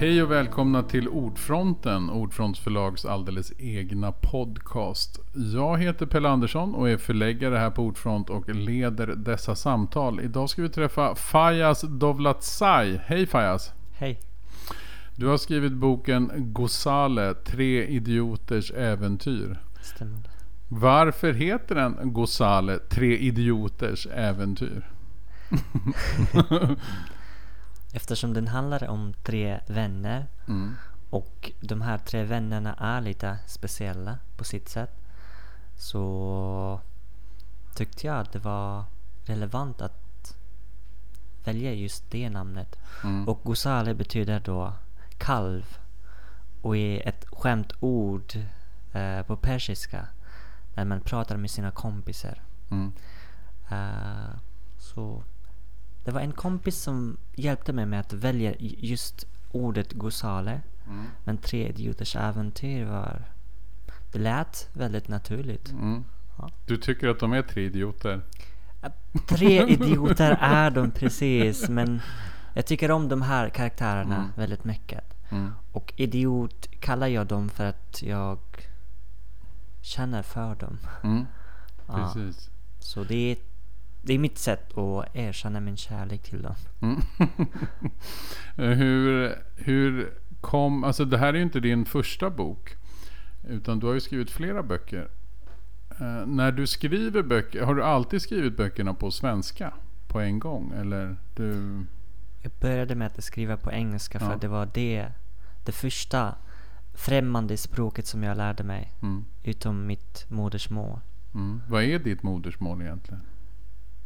Hej och välkomna till Ordfronten, Ordfronts förlags alldeles egna podcast. Jag heter Pelle Andersson och är förläggare här på Ordfront och leder dessa samtal. Idag ska vi träffa Fayaz Dovlatsai. Hej Fayaz! Hej! Du har skrivit boken Gosale, Tre idioters äventyr. Stämmer. Varför heter den Gosale, Tre idioters äventyr? Eftersom den handlar om tre vänner Mm. och de här tre vännerna är lite speciella på sitt sätt så tyckte jag att det var relevant att välja just det namnet. Mm. Och Gosale betyder då kalv och är ett skämtord eh, på persiska när man pratar med sina kompisar. Mm. Eh, så det var en kompis som hjälpte mig med att välja just ordet Gosale. Mm. Men Tre idioters äventyr var... Det lät väldigt naturligt. Mm. Ja. Du tycker att de är tre idioter? Tre idioter är de precis, men jag tycker om de här karaktärerna Mm. väldigt mycket. Mm. Och idiot kallar jag dem för att jag känner för dem. Mm. Ja. Precis. Så det är, det är mitt sätt att erkänna min kärlek till dem. Mm. hur, hur kom... Alltså det här är ju inte din första bok. Utan du har ju skrivit flera böcker. Eh, när du skriver böcker, har du alltid skrivit böckerna på svenska? På en gång? Eller du... Jag började med att skriva på engelska för Ja. det var det, det första främmande språket som jag lärde mig. Mm. Utom mitt modersmål. Mm. Vad är ditt modersmål egentligen?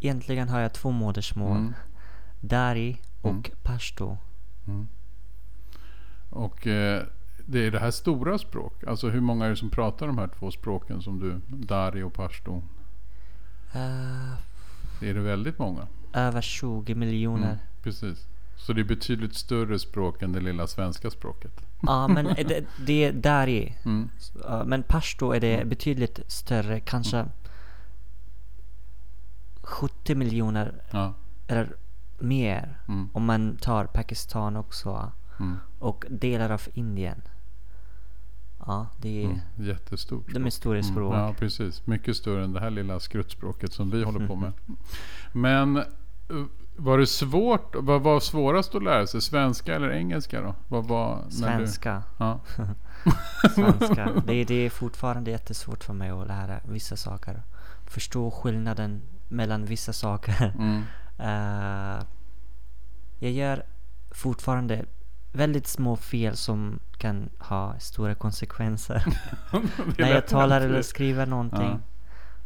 Egentligen har jag två modersmål. Mm. Dari och Mm. pashto. Mm. Och eh, det är det här stora språk. Alltså hur många är det som pratar de här två språken som du, Dari och Pashto? Eh, Är det väldigt många? över 20 miljoner. Mm, precis. Så det är betydligt större språk än det lilla svenska språket. Ja, men det, det är Dari. Mm. Uh, men pashto är det betydligt större. Kanske 70 miljoner Ja. eller mer. Mm. Om man tar Pakistan också. Mm. Och delar av Indien. Ja, det är... Mm. Jättestort. De är stora Mm. språk. Ja, precis. Mycket större än det här lilla skruttspråket som vi håller på med. Men eh, var det svårt? Vad var svårast att lära sig? Svenska eller engelska då? Vad var, Svenska. Du, ja. Svenska. Det, det är fortfarande jättesvårt för mig att lära vissa saker. Förstå skillnaden mellan vissa saker. Mm. Eh, jag gör fortfarande väldigt små fel som kan ha stora konsekvenser. När jag talar eller skriver någonting. Ja.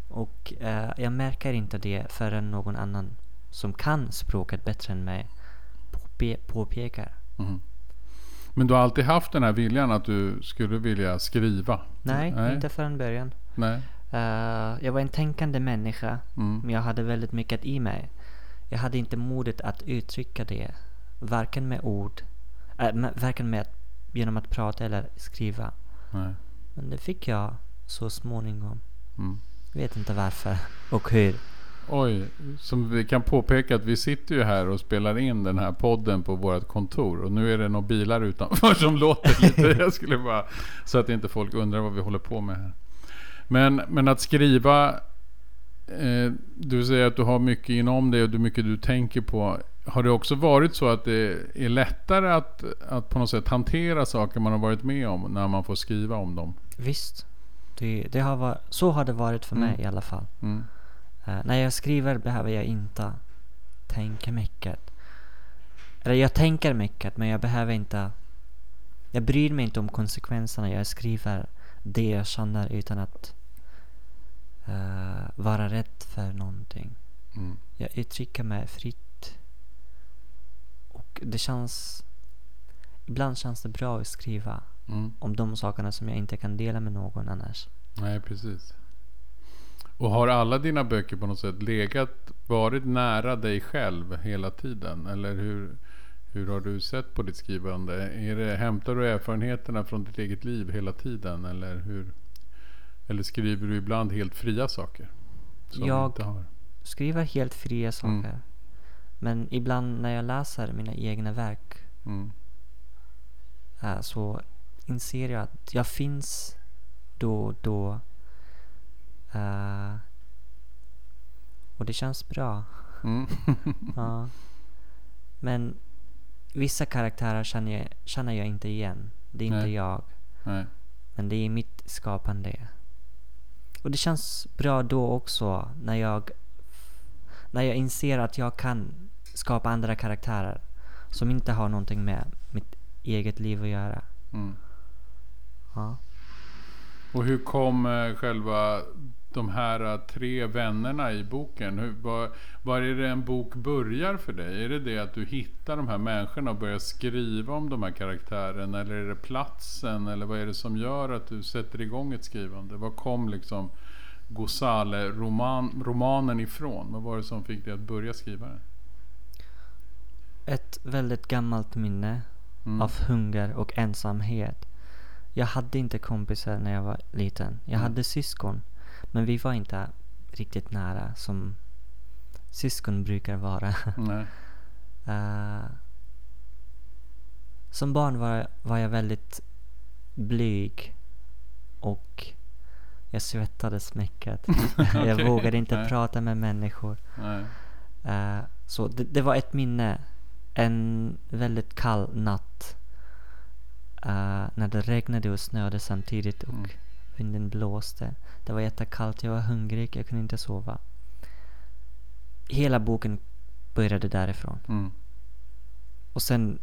Och eh, jag märker inte det förrän någon annan som kan språket bättre än mig påpe- påpekar. Mm. Men du har alltid haft den här viljan att du skulle vilja skriva? Nej, Nej. inte förrän början. Nej. Eh, jag var en tänkande människa, Mm. men jag hade väldigt mycket i mig. Jag hade inte modet att uttrycka det, varken med ord, äh, med, varken med att, genom att prata eller skriva. Nej. Men det fick jag så småningom. Mm. Vet inte varför och hur. Oj, som vi kan påpeka att vi sitter ju här och spelar in den här podden på vårt kontor. Och nu är det några bilar utanför som låter lite. Jag skulle bara, så att inte folk undrar vad vi håller på med här. Men, men att skriva, eh, du säger att du har mycket inom dig och du mycket du tänker på. Har det också varit så att det är lättare att, att på något sätt hantera saker man har varit med om när man får skriva om dem? Visst, det, det har varit, så har det varit för mig Mm. i alla fall. Mm. Eh, när jag skriver behöver jag inte tänka mycket. Eller jag tänker mycket men jag behöver inte... Jag bryr mig inte om konsekvenserna. Jag skriver det jag känner utan att eh, vara rädd för någonting. Mm. Jag uttrycker mig fritt. Och det känns... Ibland känns det bra att skriva Mm. om de sakerna som jag inte kan dela med någon annars. Nej, precis. Och har alla dina böcker på något sätt legat, varit nära dig själv hela tiden? Eller hur, hur har du sett på ditt skrivande? Är det, hämtar du erfarenheterna från ditt eget liv hela tiden? Eller, hur, eller skriver du ibland helt fria saker? Jag- inte? Skriver helt fria saker. Mm. Men ibland när jag läser mina egna verk Mm. eh, så inser jag att jag finns då och då. Eh, och det känns bra. Mm. Ja. Men vissa karaktärer känner jag, känner jag inte igen. Det är inte Nej. jag. Nej. Men det är mitt skapande. Och det känns bra då också när jag, när jag inser att jag kan skapa andra karaktärer som inte har någonting med mitt eget liv att göra. Mm. Ja. Och hur kom eh, själva de här tre vännerna i boken? Hur, var, var är det en bok börjar för dig? Är det det att du hittar de här människorna och börjar skriva om de här karaktärerna? Eller är det platsen? Eller vad är det som gör att du sätter igång ett skrivande? Var kom liksom Gosale-romanen ifrån? Vad var det som fick dig att börja skriva den? Ett väldigt gammalt minne Mm. av hunger och ensamhet. Jag hade inte kompisar när jag var liten. Jag Mm. hade syskon. Men vi var inte riktigt nära som syskon brukar vara. Eh, som barn var, var jag väldigt blyg och jag svettades mycket. jag Okej, vågade inte nej. prata med människor. Eh, så det, det var ett minne. En väldigt kall natt. eh, när det regnade och snöade samtidigt och Mm. Vinden blåste. Det var jättekallt, jag var hungrig, jag kunde inte sova. Hela boken började därifrån. Mm. Och sen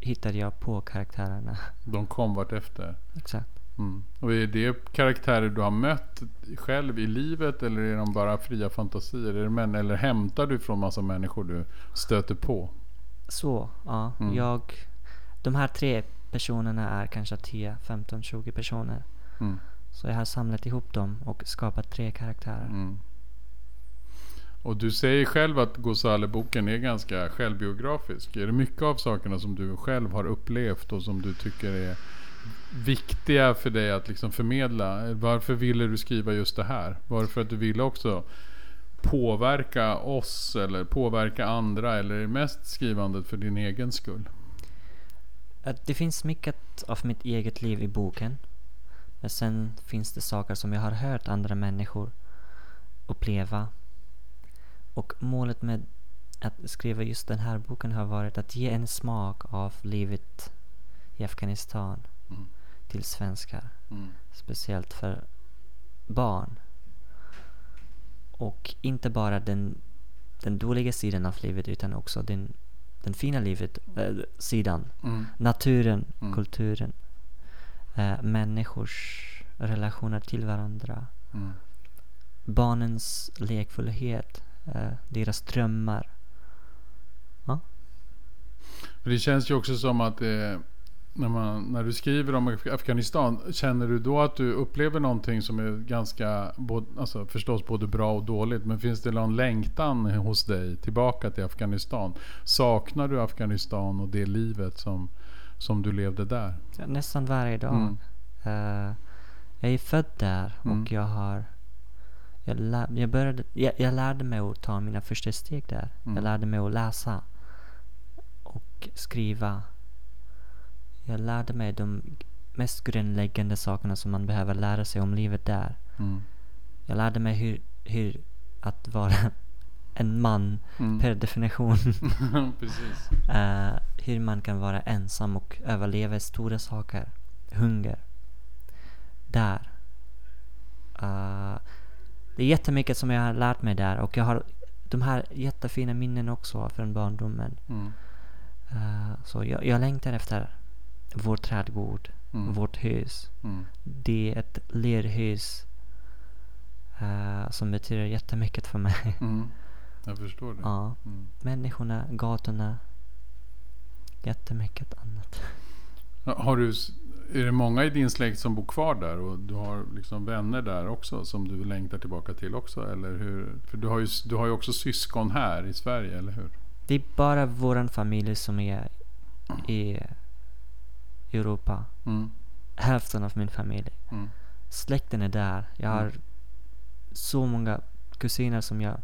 hittade jag på karaktärerna. De kom vartefter. Exakt. Mm. Och är det karaktärer du har mött själv i livet eller är de bara fria fantasier? Är det män, eller hämtar du från massa människor du stöter på? Så, ja. Mm. Jag... De här tre personerna är kanske 10, 15, 20 personer. Mm. Så jag har samlat ihop dem och skapat tre karaktärer. Mm. Och du säger själv att Ghazali-boken är ganska självbiografisk. Är det mycket av sakerna som du själv har upplevt och som du tycker är viktiga för dig att liksom förmedla? Varför ville du skriva just det här? Var det för att du ville också påverka oss eller påverka andra? Eller är mest skrivandet för din egen skull? Att Det finns mycket av mitt eget liv i boken. Men sen finns det saker som jag har hört andra människor uppleva. Och målet med att skriva just den här boken har varit att ge en smak av livet i Afghanistan Mm. till svenskar. Mm. Speciellt för barn. Och inte bara den, den dåliga sidan av livet utan också den, den fina livet, äh, sidan. Mm. Naturen, Mm. kulturen, äh, människors relationer till varandra. Mm. Barnens lekfullhet, äh, deras drömmar. För det känns ju också som att eh, när, man, när du skriver om Af- Afghanistan, känner du då att du upplever någonting som är ganska, både, alltså förstås både bra och dåligt, men finns det någon längtan hos dig tillbaka till Afghanistan? Saknar du Afghanistan och det livet som, som du levde där? Nästan varje dag. Mm. Eh, jag är född där Mm. och jag har jag, lär, jag, började, jag, jag lärde mig att ta mina första steg där. Mm. Jag lärde mig att läsa och skriva. Jag lärde mig de mest grundläggande sakerna som man behöver lära sig om livet där. Mm. Jag lärde mig hur, hur att vara en man Mm. per definition. Precis. Eh, hur man kan vara ensam och överleva stora saker. Hunger. Där. Eh, det är jättemycket som jag har lärt mig där och jag har de här jättefina minnen också från barndomen. Mm. Eh, så jag, jag längtar efter vår trädgård, Mm. vårt hus. Mm. Det är ett lerhus eh, som betyder jättemycket för mig. Mm. Jag förstår det. ja. Mm. Människorna, gatorna, jättemycket annat. Har du, är det många i din släkt som bor kvar där och du har liksom vänner där också som du längtar tillbaka till också? Eller hur? För du har, ju, du har ju också syskon här i Sverige, eller hur? Det är bara våran familj som är i Europa. Mm. Hälften av min familj. Mm. Släkten är där. Jag har Mm. så många kusiner som jag...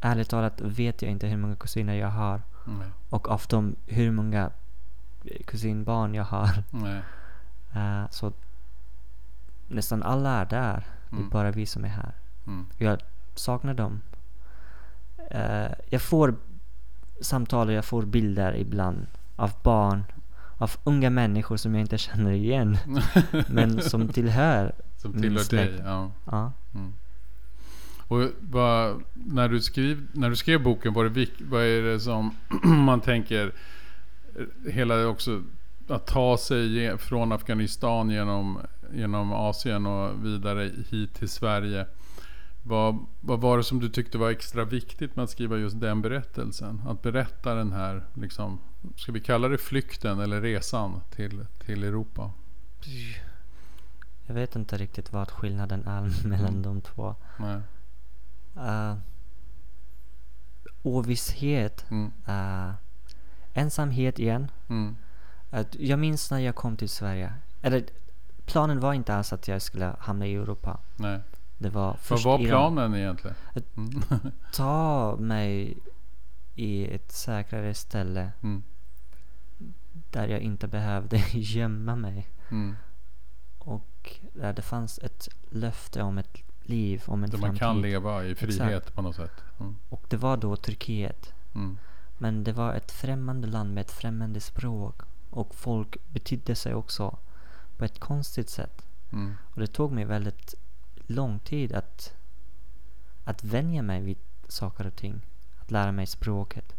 Ärligt talat vet jag inte hur många kusiner jag har. Nej. Och av dem hur många kusinbarn jag har. Eh, så nästan alla är där. Det Mm. är bara vi som är här. Mm. Jag saknar dem. Eh, jag får samtal och jag får bilder ibland av barn, av unga människor som jag inte känner igen. men som tillhör. Som tillhör dig. Ja. Ja. Mm. Och vad, när, du skrev, när du skrev boken, var det, vad är det som man tänker, eh, hela också att ta sig från Afghanistan genom, genom Asien och vidare hit till Sverige. Vad, vad var det som du tyckte var extra viktigt med att skriva just den berättelsen? Att berätta den här, liksom, ska vi kalla det flykten eller resan till, till Europa? Jag vet inte riktigt vad skillnaden är mellan Mm. de två. Nej. Uh, ovisshet. Mm, Uh, ensamhet igen. mm, Att jag minns när jag kom till Sverige. Eller planen var inte alls att jag skulle hamna i Europa. nej. Det var Vad först var Iran. planen egentligen? Mm. Ta mig i ett säkrare ställe Mm. där jag inte behövde gömma mig. Mm. Och där det fanns ett löfte om ett liv, om en man framtid. kan leva i frihet Exakt. på något sätt. Mm. Och det var då Turkiet. Mm. Men det var ett främmande land med ett främmande språk. Och folk betydde sig också på ett konstigt sätt. Mm. Och det tog mig väldigt lång tid att, att vänja mig vid saker och ting. Att lära mig språket.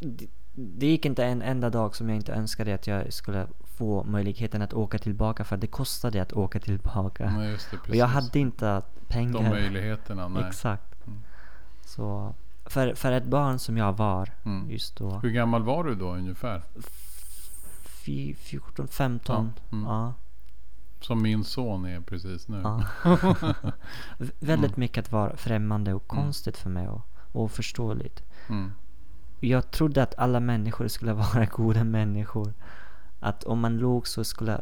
Det, det gick inte en enda dag som jag inte önskade att jag skulle få möjligheten att åka tillbaka för det kostade att åka tillbaka. Just det, och jag hade inte De pengar. möjligheterna. Nej. Exakt. Mm. Så för, för ett barn som jag var Mm. just då. Hur gammal var du då ungefär? fy- 14, 15. Ja, mm. Ja. Som min son är precis nu. Ja. Väldigt Mm. mycket var främmande och Mm. konstigt för mig och oförståeligt. Mm. Jag trodde att alla människor skulle vara goda människor. Att om man låg så skulle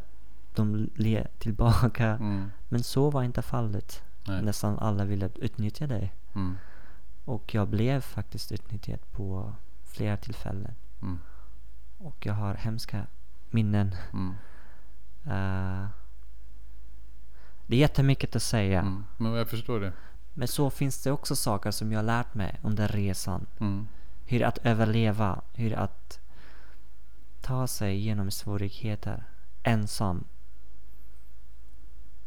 de le tillbaka. Mm. Men så var inte fallet. Nej. Nästan alla ville utnyttja dig. Mm. Och jag blev faktiskt utnyttjad på flera tillfällen. Mm. Och jag har hemska minnen. Eh, det är jättemycket att säga. Mm. Men jag förstår det. Men så finns det också saker som jag lärt mig under resan. Mm. Hur att överleva, hur att ta sig genom svårigheter ensam.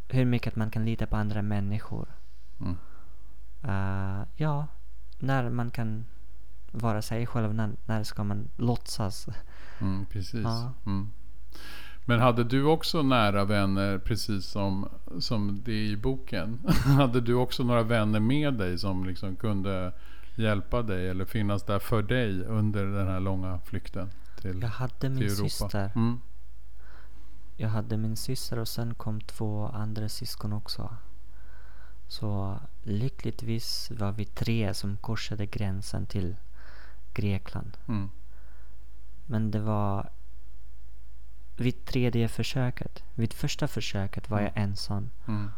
Hur mycket man kan lita på andra människor. Mm. Eh, ja, när man kan vara sig själv, när, när ska man låtsas? Mm. Precis. Ja. Mm. Men hade du också nära vänner precis som, som det är i boken? hade du också några vänner med dig som liksom kunde hjälpa dig eller finnas där för dig under den här långa flykten till, Jag hade min Europa? syster. Mm. Jag hade min syster och sen kom två andra syskon också. Så lyckligtvis var vi tre som korsade gränsen till Grekland. Mm. Men det var vid tredje försöket. Vid första försöket var jag ensam Mm.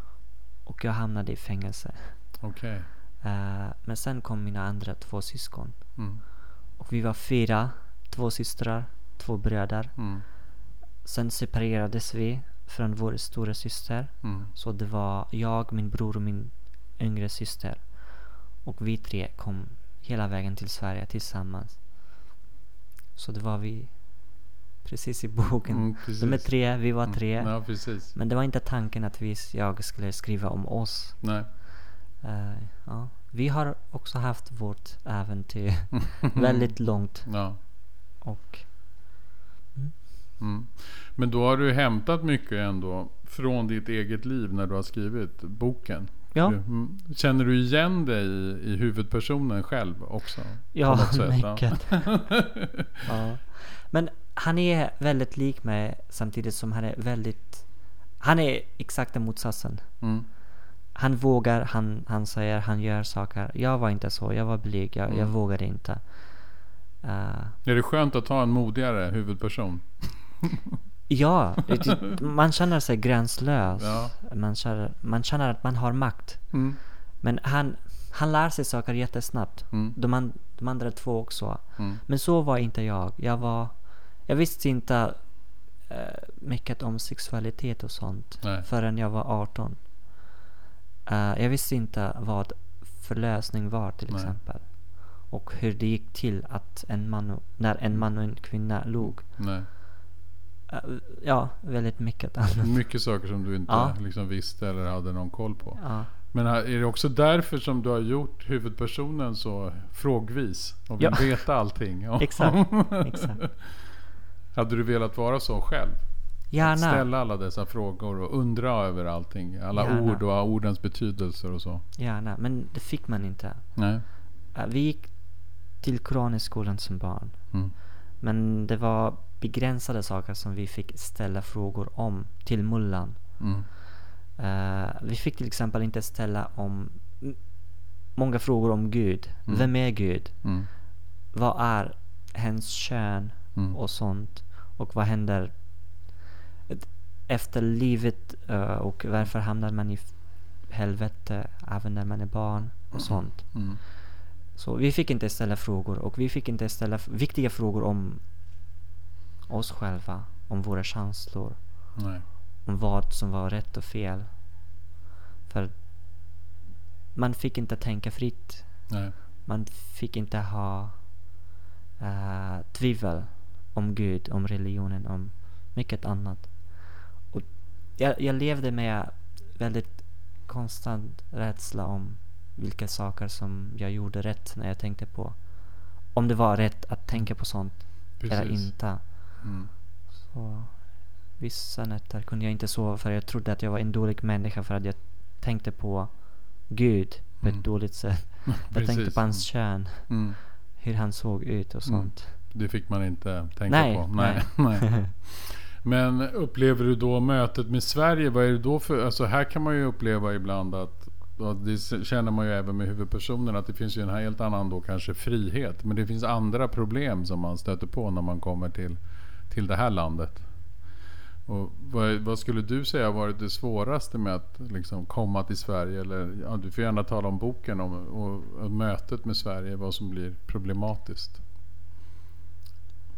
och jag hamnade i fängelse. Okej. Eh, men sen kom mina andra två syskon. Mm. Och vi var fyra. Två systrar, två bröder. Mm. Sen separerades vi från vår stora syster. Mm. Så det var jag, min bror och min yngre syster. Och vi tre kom hela vägen till Sverige tillsammans. Så det var vi precis i boken. Mm, De är precis. tre, vi var Mm. tre. Ja, precis. Men det var inte tanken att vi, jag skulle skriva om oss. Nej. Eh, ja. Vi har också haft vårt äventyr väldigt långt. Ja. Och Mm. Men då har du hämtat mycket ändå från ditt eget liv när du har skrivit boken. ja, Du- mm. Känner du igen dig i, i huvudpersonen själv också? ja mycket. ja. Men han är väldigt lik mig samtidigt som han är väldigt... Han är exakta motsatsen. Mm. Han vågar, han, han säger, han gör saker. Jag var inte så, jag var blyg, jag, jag Mm. vågade inte. Eh, Är det skönt att ha en modigare huvudperson? ja, man känner sig gränslös. Ja. Man, känner, man känner att man har makt. Mm. Men han, han lär sig saker jättesnabbt. Mm. De, an, de andra två också. Mm. Men så var inte jag. Jag var... Jag visste inte eh, mycket om sexualitet och sånt Nej. förrän jag var 18. Eh, jag visste inte vad förlösning var till Nej. exempel. Och hur det gick till att en man och, när en man och en kvinna log. Nej. Eh, ja, väldigt mycket annat. Mycket saker som du inte Ja. liksom visste eller hade någon koll på. Ja. Men är det också därför som du har gjort huvudpersonen så frågvis? Och vill Ja. veta allting? Exakt, exakt. Hade du velat vara så själv? Att Gärna. ställa alla dessa frågor och undra över allting. Alla Gärna. ord och ordens betydelser och så. Gärna. Men det fick man inte. Nej. Eh, vi gick till Koranskolan som barn. Mm. Men det var begränsade saker som vi fick ställa frågor om till mullan. Mm. Eh, vi fick till exempel inte ställa om många frågor om Gud. Mm. Vem är Gud? Mm. Vad är hens kön Mm. och sånt? Och vad händer efter livet eh, och varför hamnar man i helvete även när man är barn och sånt. Så vi fick inte ställa frågor och vi fick inte ställa viktiga frågor om oss själva, om våra känslor, Nej. om vad som var rätt och fel. För man fick inte tänka fritt. Nej. Man fick inte ha uh, tvivel om Gud, om religionen, om mycket annat. Och jag, jag levde med väldigt konstant rädsla om vilka saker som jag gjorde rätt när jag tänkte på. Om det var rätt att tänka på sånt eller Precis. inte. Mm. Så vissa nätter kunde jag inte sova för jag trodde att jag var en dålig människa för att jag tänkte på Gud på Mm. ett dåligt sätt. Jag tänkte på hans kön, Mm. hur han såg ut och Mm. sånt. Det fick man inte tänka Nej, på. Nej. nej. Men upplever du då mötet med Sverige? Vad är det då för... Alltså här kan man ju uppleva ibland att och det känner man ju även med huvudpersonen att det finns ju en helt annan då kanske frihet. Men det finns andra problem som man stöter på när man kommer till, till det här landet. Och vad, vad skulle du säga har varit det svåraste med att liksom komma till Sverige? Eller, ja, du får gärna tala om boken om, och, och mötet med Sverige, vad som blir problematiskt.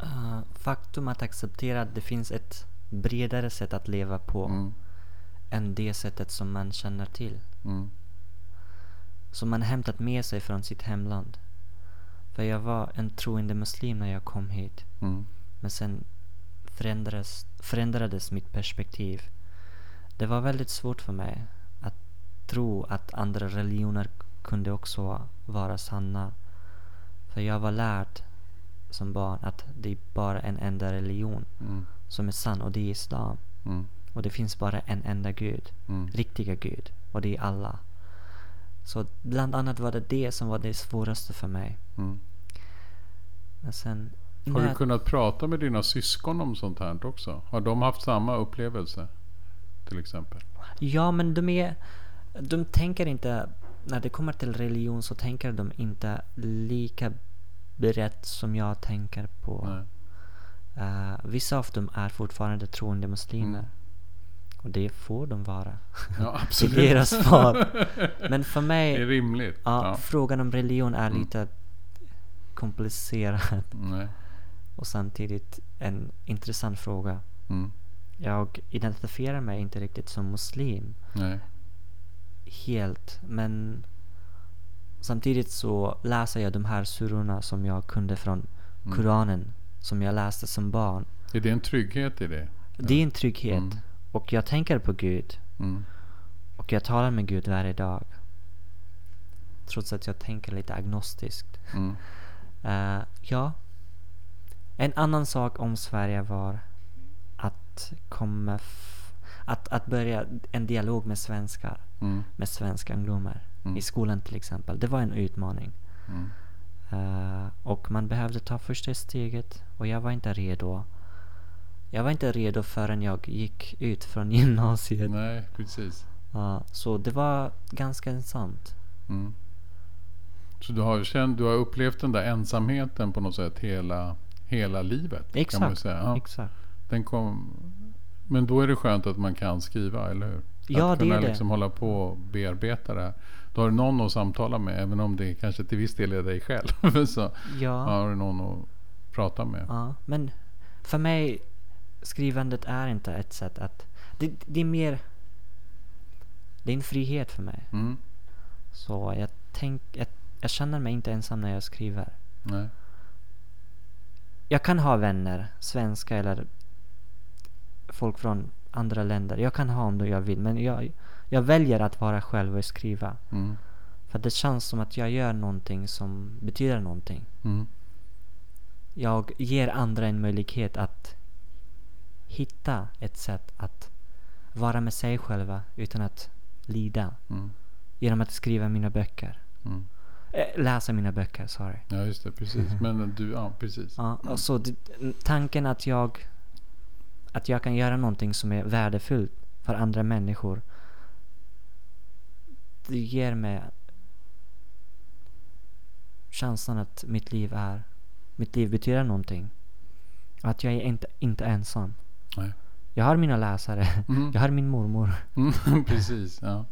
Uh, faktum att acceptera att det finns ett bredare sätt att leva på Mm, än det sättet som man känner till. mm, Som man hämtat med sig från sitt hemland. För jag var en troende muslim när jag kom hit. mm, Men sen förändrades, förändrades mitt perspektiv. Det var väldigt svårt för mig att tro att andra religioner kunde också vara sanna. För jag var lärd som barn att det är bara en enda religion mm, som är sann och det är islam. mm, Och det finns bara en enda gud, mm. riktiga gud. Och det är Allah. Så bland annat var det det som var det svåraste för mig. Mm. Men sen... Har du kunnat prata med dina syskon om sånt här också? Har de haft samma upplevelse? Till exempel. Ja, men de är... De tänker inte... När det kommer till religion så tänker de inte lika brett som jag tänker på. Eh, vissa av dem är fortfarande troende muslimer. Mm. Och det får de vara. Ja, Det absolut. är deras val. Men för Det är mig, rimligt. ja, Ja. frågan om religion är Mm. lite komplicerad Nej. och samtidigt en intressant fråga. Mm. Jag identifierar mig inte riktigt som muslim Nej. helt, men samtidigt så läser jag de här surorna som jag kunde från Mm. Koranen, som jag läste som barn. Är det en trygghet i det? Det är en trygghet. Mm. Och jag tänker på Gud. Mm. Och jag talar med Gud varje dag. Trots att jag tänker lite agnostiskt. Mm. Eh, ja. En annan sak om Sverige var att komma... Att, att börja en dialog med svenskar. Mm. Med svenska ungdomar. Mm. I skolan till exempel. Det var en utmaning. Eh, och man behövde ta första steget. Och jag var inte redo. Jag var inte redo förrän jag gick ut från gymnasiet. Nej, precis. Ja, så det var ganska ensamt. Mm. Så du har, känt, du har upplevt den där ensamheten på något sätt hela, hela livet? Kan man ju Exakt. säga. Ja, Exakt. den kom, men då är det skönt att man kan skriva, eller hur? Ja, att det kunna är det. liksom hålla på och bearbeta det här. Då har du någon att samtala med, även om det kanske till viss del är dig själv. så Ja. har du någon att prata med. Ja, men för mig skrivandet är inte ett sätt att... Det, det är mer... Det är en frihet för mig. Mm. Så jag, tänk, jag, jag känner mig inte ensam när jag skriver. Nej. Jag kan ha vänner, svenska eller folk från andra länder. Jag kan ha om jag vill. Men jag, jag väljer att vara själv och skriva. Mm. För det känns som att jag gör någonting som betyder någonting. Mm. Jag ger andra en möjlighet att hitta ett sätt att vara med sig själva utan att lida. Mm. Genom att skriva mina böcker. Mm. Äh, läsa mina böcker, sorry. Ja, just det. Precis. Men du, ja, precis. Ja, och så det, tanken att jag att jag kan göra någonting som är värdefullt för andra människor. Det ger mig känslan att mitt liv är mitt liv betyder någonting. Att jag är inte, inte ensam. Nej. Jag har mina läsare. Mm. Jag har min mormor. Mm, precis, ja.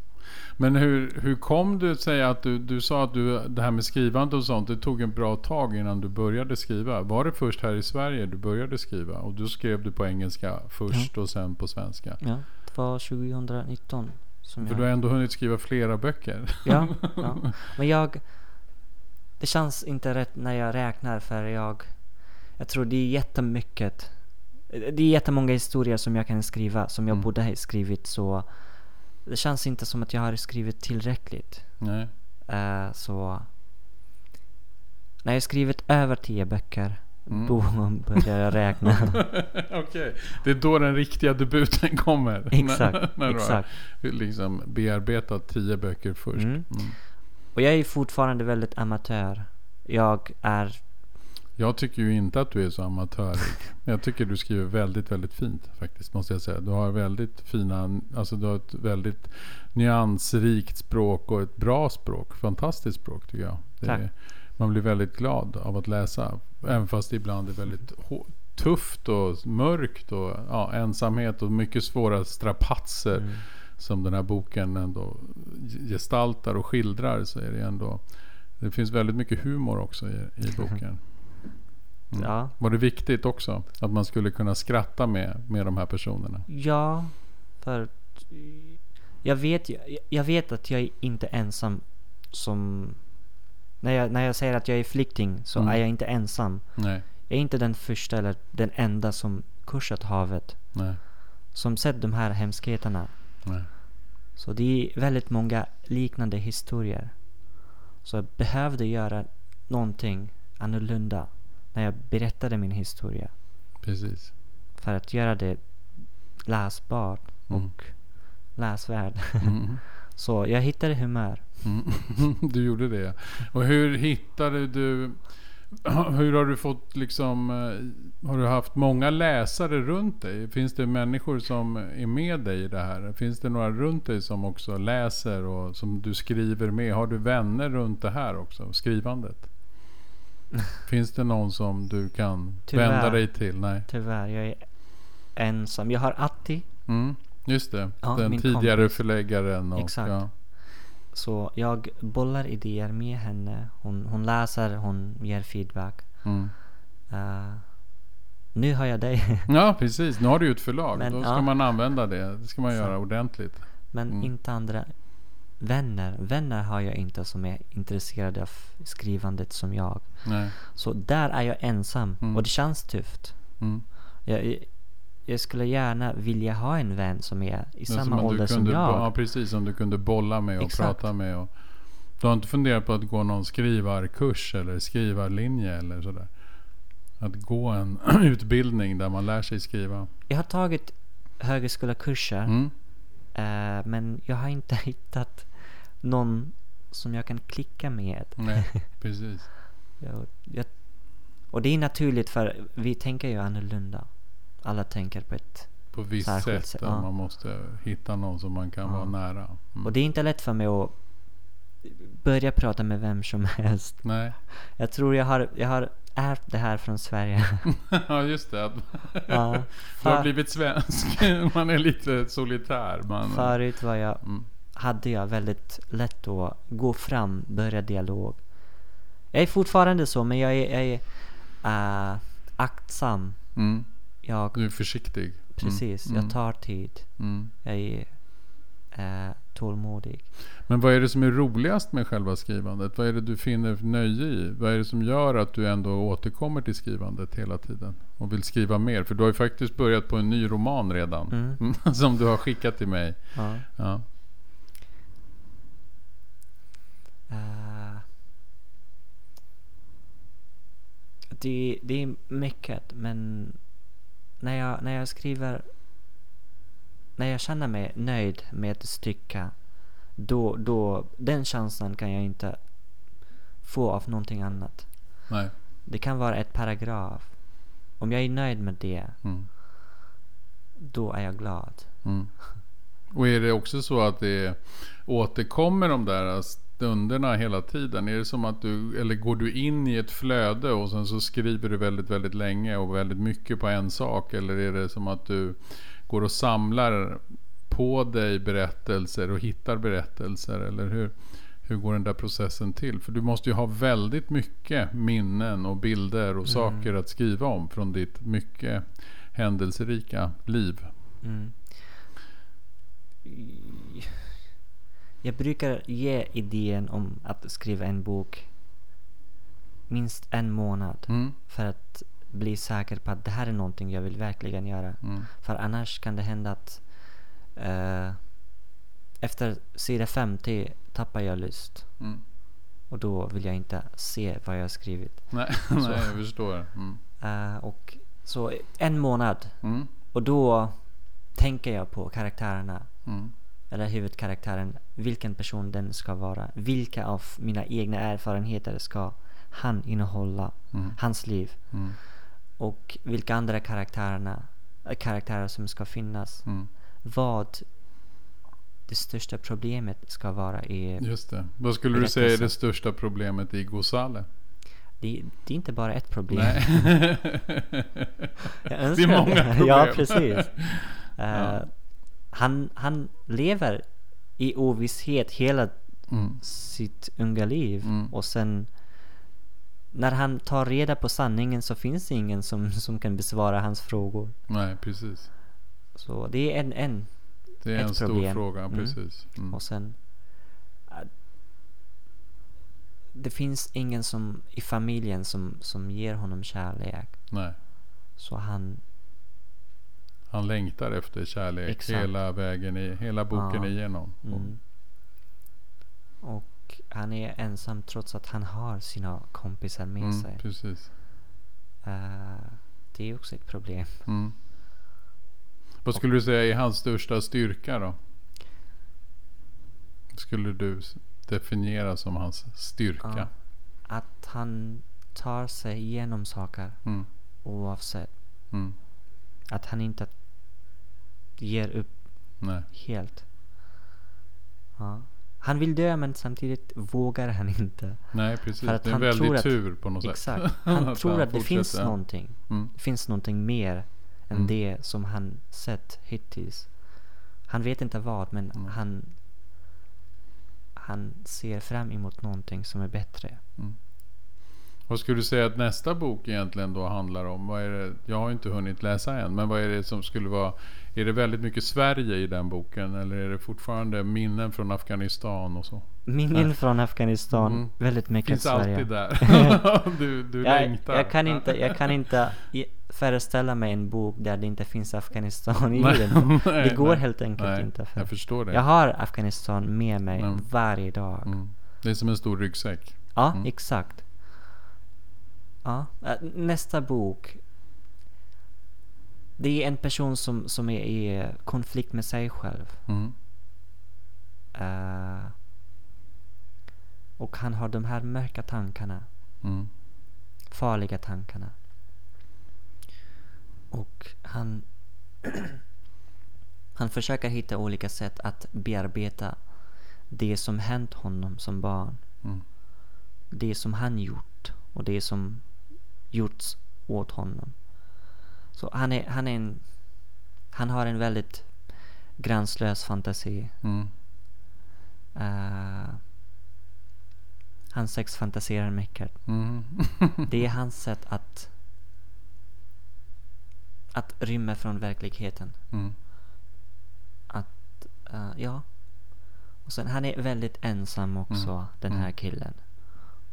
Men hur, hur kom du att säga att du, du sa att du, det här med skrivande och sånt, det tog en bra tag innan du började skriva. Var det först här i Sverige du började skriva? Och då skrev du på engelska först och sen på svenska? Ja, det var 2019 som För jag... du har ändå hunnit skriva flera böcker. Ja, ja. Men jag... Det känns inte rätt när jag räknar för jag... Jag tror det är jättemycket. Det är jättemånga historier som jag kan skriva, som jag Mm. borde ha skrivit så... Det känns inte som att jag har skrivit tillräckligt. Nej. Eh, så... När jag skrivit över tio böcker, Mm. då börjar jag räkna. Okej, det är då den riktiga debuten kommer. exakt, när, när du exakt. har liksom bearbetat tio böcker först. Mm. Mm. Och jag är fortfarande väldigt amatör. Jag är... Jag tycker ju inte att du är så amatörig. Jag tycker du skriver väldigt, väldigt fint faktiskt. Måste jag säga. Du har väldigt fina, alltså du har ett väldigt nyansrikt språk och ett bra språk. Fantastiskt språk tycker jag. Är, man blir väldigt glad av att läsa. Även fast det ibland är väldigt tufft och mörkt och ja, ensamhet och mycket svåra strapatser. Mm. Som den här boken ändå gestaltar och skildrar. Så är det ändå. Det finns väldigt mycket humor också i, i boken. Mm. Ja. Var det viktigt också? Att man skulle kunna skratta med, med de här personerna? Ja, för jag vet, jag vet att jag är inte ensam som... När jag, när jag säger att jag är flykting så Mm. är jag inte ensam. Nej, Jag är inte den första eller den enda som kursat havet. nej, Som sett de här hemskheterna. nej. Så det är väldigt många liknande historier. Så jag behövde göra någonting annorlunda när jag berättade min historia. Precis. För att göra det läsbart Mm. och läsvärd. Mm. Så jag hittade humör. Mm. Du gjorde det. Och hur hittade du... Hur har du fått liksom... eh, Har du haft många läsare runt dig? Finns det människor som är med dig i det här? Finns det några runt dig som också läser och som du skriver med? Har du vänner runt det här också? Skrivandet? Finns det någon som du kan Tyvärr. vända dig till? Nej. Tyvärr, jag är ensam. Jag har Atti. Mm, just det. Ja, Den tidigare kompis. förläggaren. Och, Exakt. Ja. Så jag bollar idéer med henne. Hon, hon läser, hon ger feedback. Mm. Eh, nu har jag dig. ja, precis. Nu har du ju ett förlag. Men, Då ska ja. man använda det. Det ska man göra ordentligt. Men Mm. inte andra. Vänner. Vänner har jag inte som är intresserade av skrivandet som jag. Nej. Så där är jag ensam. Mm. Och det känns tufft. Mm. Jag, jag skulle gärna vilja ha en vän som är i Men samma som ålder som kunde, jag. Ja, precis. Som du kunde bolla med och Exakt. prata med. Och, du har inte funderat på att gå någon skrivarkurs eller skrivarlinje eller sådär? Att gå en utbildning där man lär sig skriva. Jag har tagit högskolekurser. Mm. eh, men jag har inte hittat någon som jag kan klicka med. Nej, precis. Jag, jag, och det är naturligt för vi tänker ju annorlunda. Alla tänker på ett... På visst Särskilt sätt. sätt, ja. Man måste hitta någon som man kan Ja. vara nära. Mm. Och det är inte lätt för mig att börja prata med vem som helst. Nej. Jag tror jag har, jag har ärvt det här från Sverige. ja, just det. Ja, du har blivit svensk. Man är lite solitär. Man, förut var jag, mm. Hade jag väldigt lätt att gå fram, börja dialog. Jag är fortfarande så, men jag är, jag är äh, aktsam. Mm. Jag, Du är försiktig. Mm. precis, Mm. jag tar tid. Mm. Jag är äh, tålmodig. Men vad är det som är roligast med själva skrivandet? Vad är det du finner nöje i? Vad är det som gör att du ändå återkommer till skrivandet hela tiden? Och vill skriva mer? För du har ju faktiskt börjat på en ny roman redan. Mm. Som du har skickat till mig. Ja. Ja. Eh, det, det är mycket, men när jag, när jag skriver... När jag känner mig nöjd med ett stycke, då, då, den känslan kan jag inte få av någonting annat. Nej. Det kan vara ett paragraf. Om jag är nöjd med det, Mm. då är jag glad. Mm. Och är det också så att det återkommer de där stunderna hela tiden? Är det som att du, eller går du in i ett flöde och sen så skriver du väldigt, väldigt länge och väldigt mycket på en sak? Eller är det som att du går och samlar på dig berättelser och hittar berättelser? Eller hur, hur går den där processen till? För du måste ju ha väldigt mycket minnen och bilder och saker att skriva om från ditt mycket händelserika liv. Mm. Jag brukar ge idén om att skriva en bok minst en månad Mm. för att bli säker på att det här är någonting jag vill verkligen göra. Mm. För annars kan det hända att eh, efter sida 50 tappar jag lust. Mm. Och då vill jag inte se vad jag har skrivit. Nej, nej, jag förstår. Mm. Eh, och så en månad. Mm. Och då tänker jag på karaktärerna. Eller huvudkaraktären, vilken person den ska vara. Vilka av mina egna erfarenheter ska han innehålla, Mm. hans liv. Mm. Och vilka andra karaktärerna, äh, karaktärer som ska finnas. Mm. Vad det största problemet ska vara i... Just det. Vad skulle du säga är det största problemet i Gosale? Det, det är inte bara ett problem. Det är många problem. ja, precis. Eh, Ja. Han, han lever i ovisshet hela Mm. sitt unga liv. Mm. Och sen när han tar reda på sanningen så finns det ingen som, som kan besvara hans frågor. Nej, precis. Så det är en, en. Det är en stor problem. fråga. Mm. Precis. Mm. Och sen det finns ingen som i familjen som, som ger honom kärlek. Nej. Så han, Han längtar efter kärlek Exakt. hela vägen i hela boken Ja. igenom. mm. Och han är ensam trots att han har sina kompisar med Mm, sig. precis. Eh, det är också ett problem. Mm. Vad skulle du säga är hans största styrka då? Skulle du definiera som hans styrka? Ja. Att han tar sig igenom saker Mm. oavsett. Mm. Att han inte ger upp Nej. helt. Ja. Han vill dö men samtidigt vågar han inte. Nej, precis. För att det är en han väldig tur på något Exakt. sätt. Han tror att det finns någonting. Mm. Det finns någonting mer än Mm. det som han sett hittills. Han vet inte vad men Mm. han han ser fram emot någonting som är bättre. Vad skulle du säga att nästa bok egentligen då handlar om? Vad är det? Jag har inte hunnit läsa än. Men vad är det som skulle vara... Är det väldigt mycket Sverige i den boken? Eller är det fortfarande minnen från Afghanistan och så? Minnen Nej. från Afghanistan, Mm. väldigt mycket Finns Sverige. alltid där. du du jag, längtar. jag kan inte, jag kan inte i- föreställa mig en bok där det inte finns Afghanistan i Nej, den. nej, Det går nej. helt enkelt inte. För Jag förstår det. jag har Afghanistan med mig Mm. varje dag. Mm. Det är som en stor ryggsäck. Ja, Mm. exakt. Ja, nästa bok. Det är en person som, som är i konflikt med sig själv. Mm. Eh, och han har de här mörka tankarna. Mm. farliga tankarna. Och han, han försöker hitta olika sätt att bearbeta det som hänt honom som barn. Mm. Det som han gjort och det som gjorts åt honom. Så han är, han är en... Han har en väldigt gränslös fantasi. Mm. Uh, han sexfantiserar mycket. Mm. Det är hans sätt att att rymma från verkligheten. Mm. Att, uh, ja. Och sen han är väldigt ensam också, Mm. den här Mm. killen.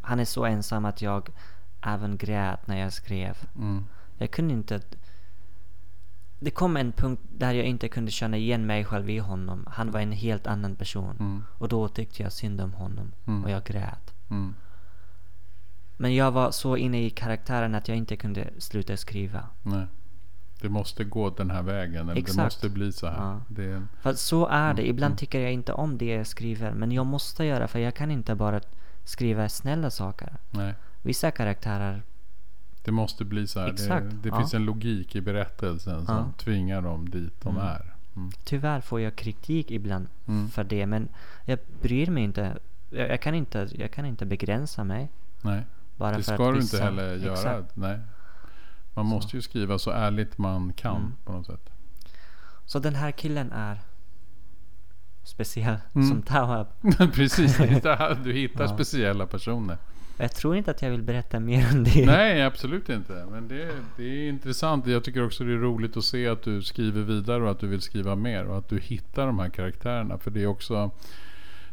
Han är så ensam att jag även grät när jag skrev. Mm. Jag kunde inte... Det kom en punkt där jag inte kunde känna igen mig själv i honom. Han var en helt annan person. Mm. Och då tyckte jag synd om honom. Mm. Och jag grät. Mm. Men jag var så inne i karaktären att jag inte kunde sluta skriva. Nej. Det måste gå den här vägen. Eller det måste bli så här. Ja. Det är, För så är det. Mm, Ibland mm. tycker jag inte om det jag skriver. Men jag måste göra för jag kan inte bara skriva snälla saker. nej. Vissa karaktärer, Det måste bli så här. Exakt, Det, det ja. finns en logik i berättelsen som Ja. tvingar dem dit de Mm. är. Mm. tyvärr får jag kritik ibland Mm. för det. Men jag bryr mig inte. Jag, jag, kan inte. jag kan inte begränsa mig. Nej, Bara det för ska att du vissa, inte heller göra. Exakt. Nej. Man Så. måste ju skriva så ärligt man kan Mm. på något sätt. Så den här killen är speciell Mm. som Tawab. Precis, du hittar speciella personer. Jag tror inte att jag vill berätta mer om det. Nej, absolut inte. Men det, det är intressant. Jag tycker också det är roligt att se att du skriver vidare och att du vill skriva mer. Och att du hittar de här karaktärerna. För det är också...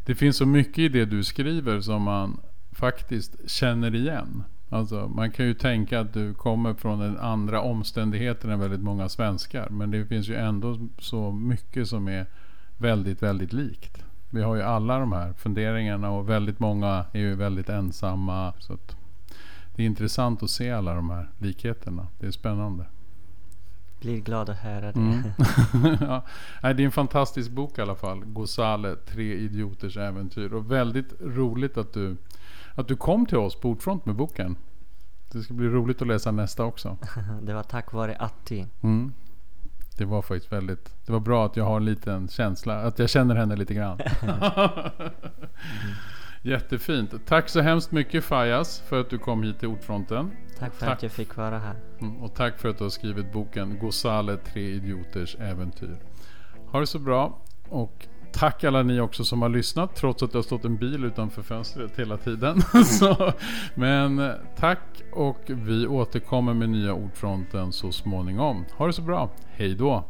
Det finns så mycket i det du skriver som man faktiskt känner igen. Alltså, man kan ju tänka att du kommer från en andra omständigheter än väldigt många svenskar. Men det finns ju ändå så mycket som är väldigt, väldigt likt. Vi har ju alla de här funderingarna och väldigt många är ju väldigt ensamma. Så det är intressant att se alla de här likheterna. Det är spännande. Blir glad att höra det. Mm. ja. Det är en fantastisk bok i alla fall. Gosale, Tre idioters äventyr. Och väldigt roligt att du, att du kom till oss på Ordfront med boken. Det ska bli roligt att läsa nästa också. det var tack vare Atti. Mm. Det var faktiskt väldigt... Det var bra att jag har en liten känsla. Att jag känner henne lite grann. Jättefint. Tack så hemskt mycket Fajas för att du kom hit till Ordfronten. Tack för Tack. att jag fick vara här. Mm, Och tack för att du har skrivit boken Gosale, Tre idioters äventyr. Ha det så bra. Och tack alla ni också som har lyssnat trots att det har stått en bil utanför fönstret hela tiden. så, men eh, tack och vi återkommer med nya Ordfronten så småningom. Ha det så bra. Hej då!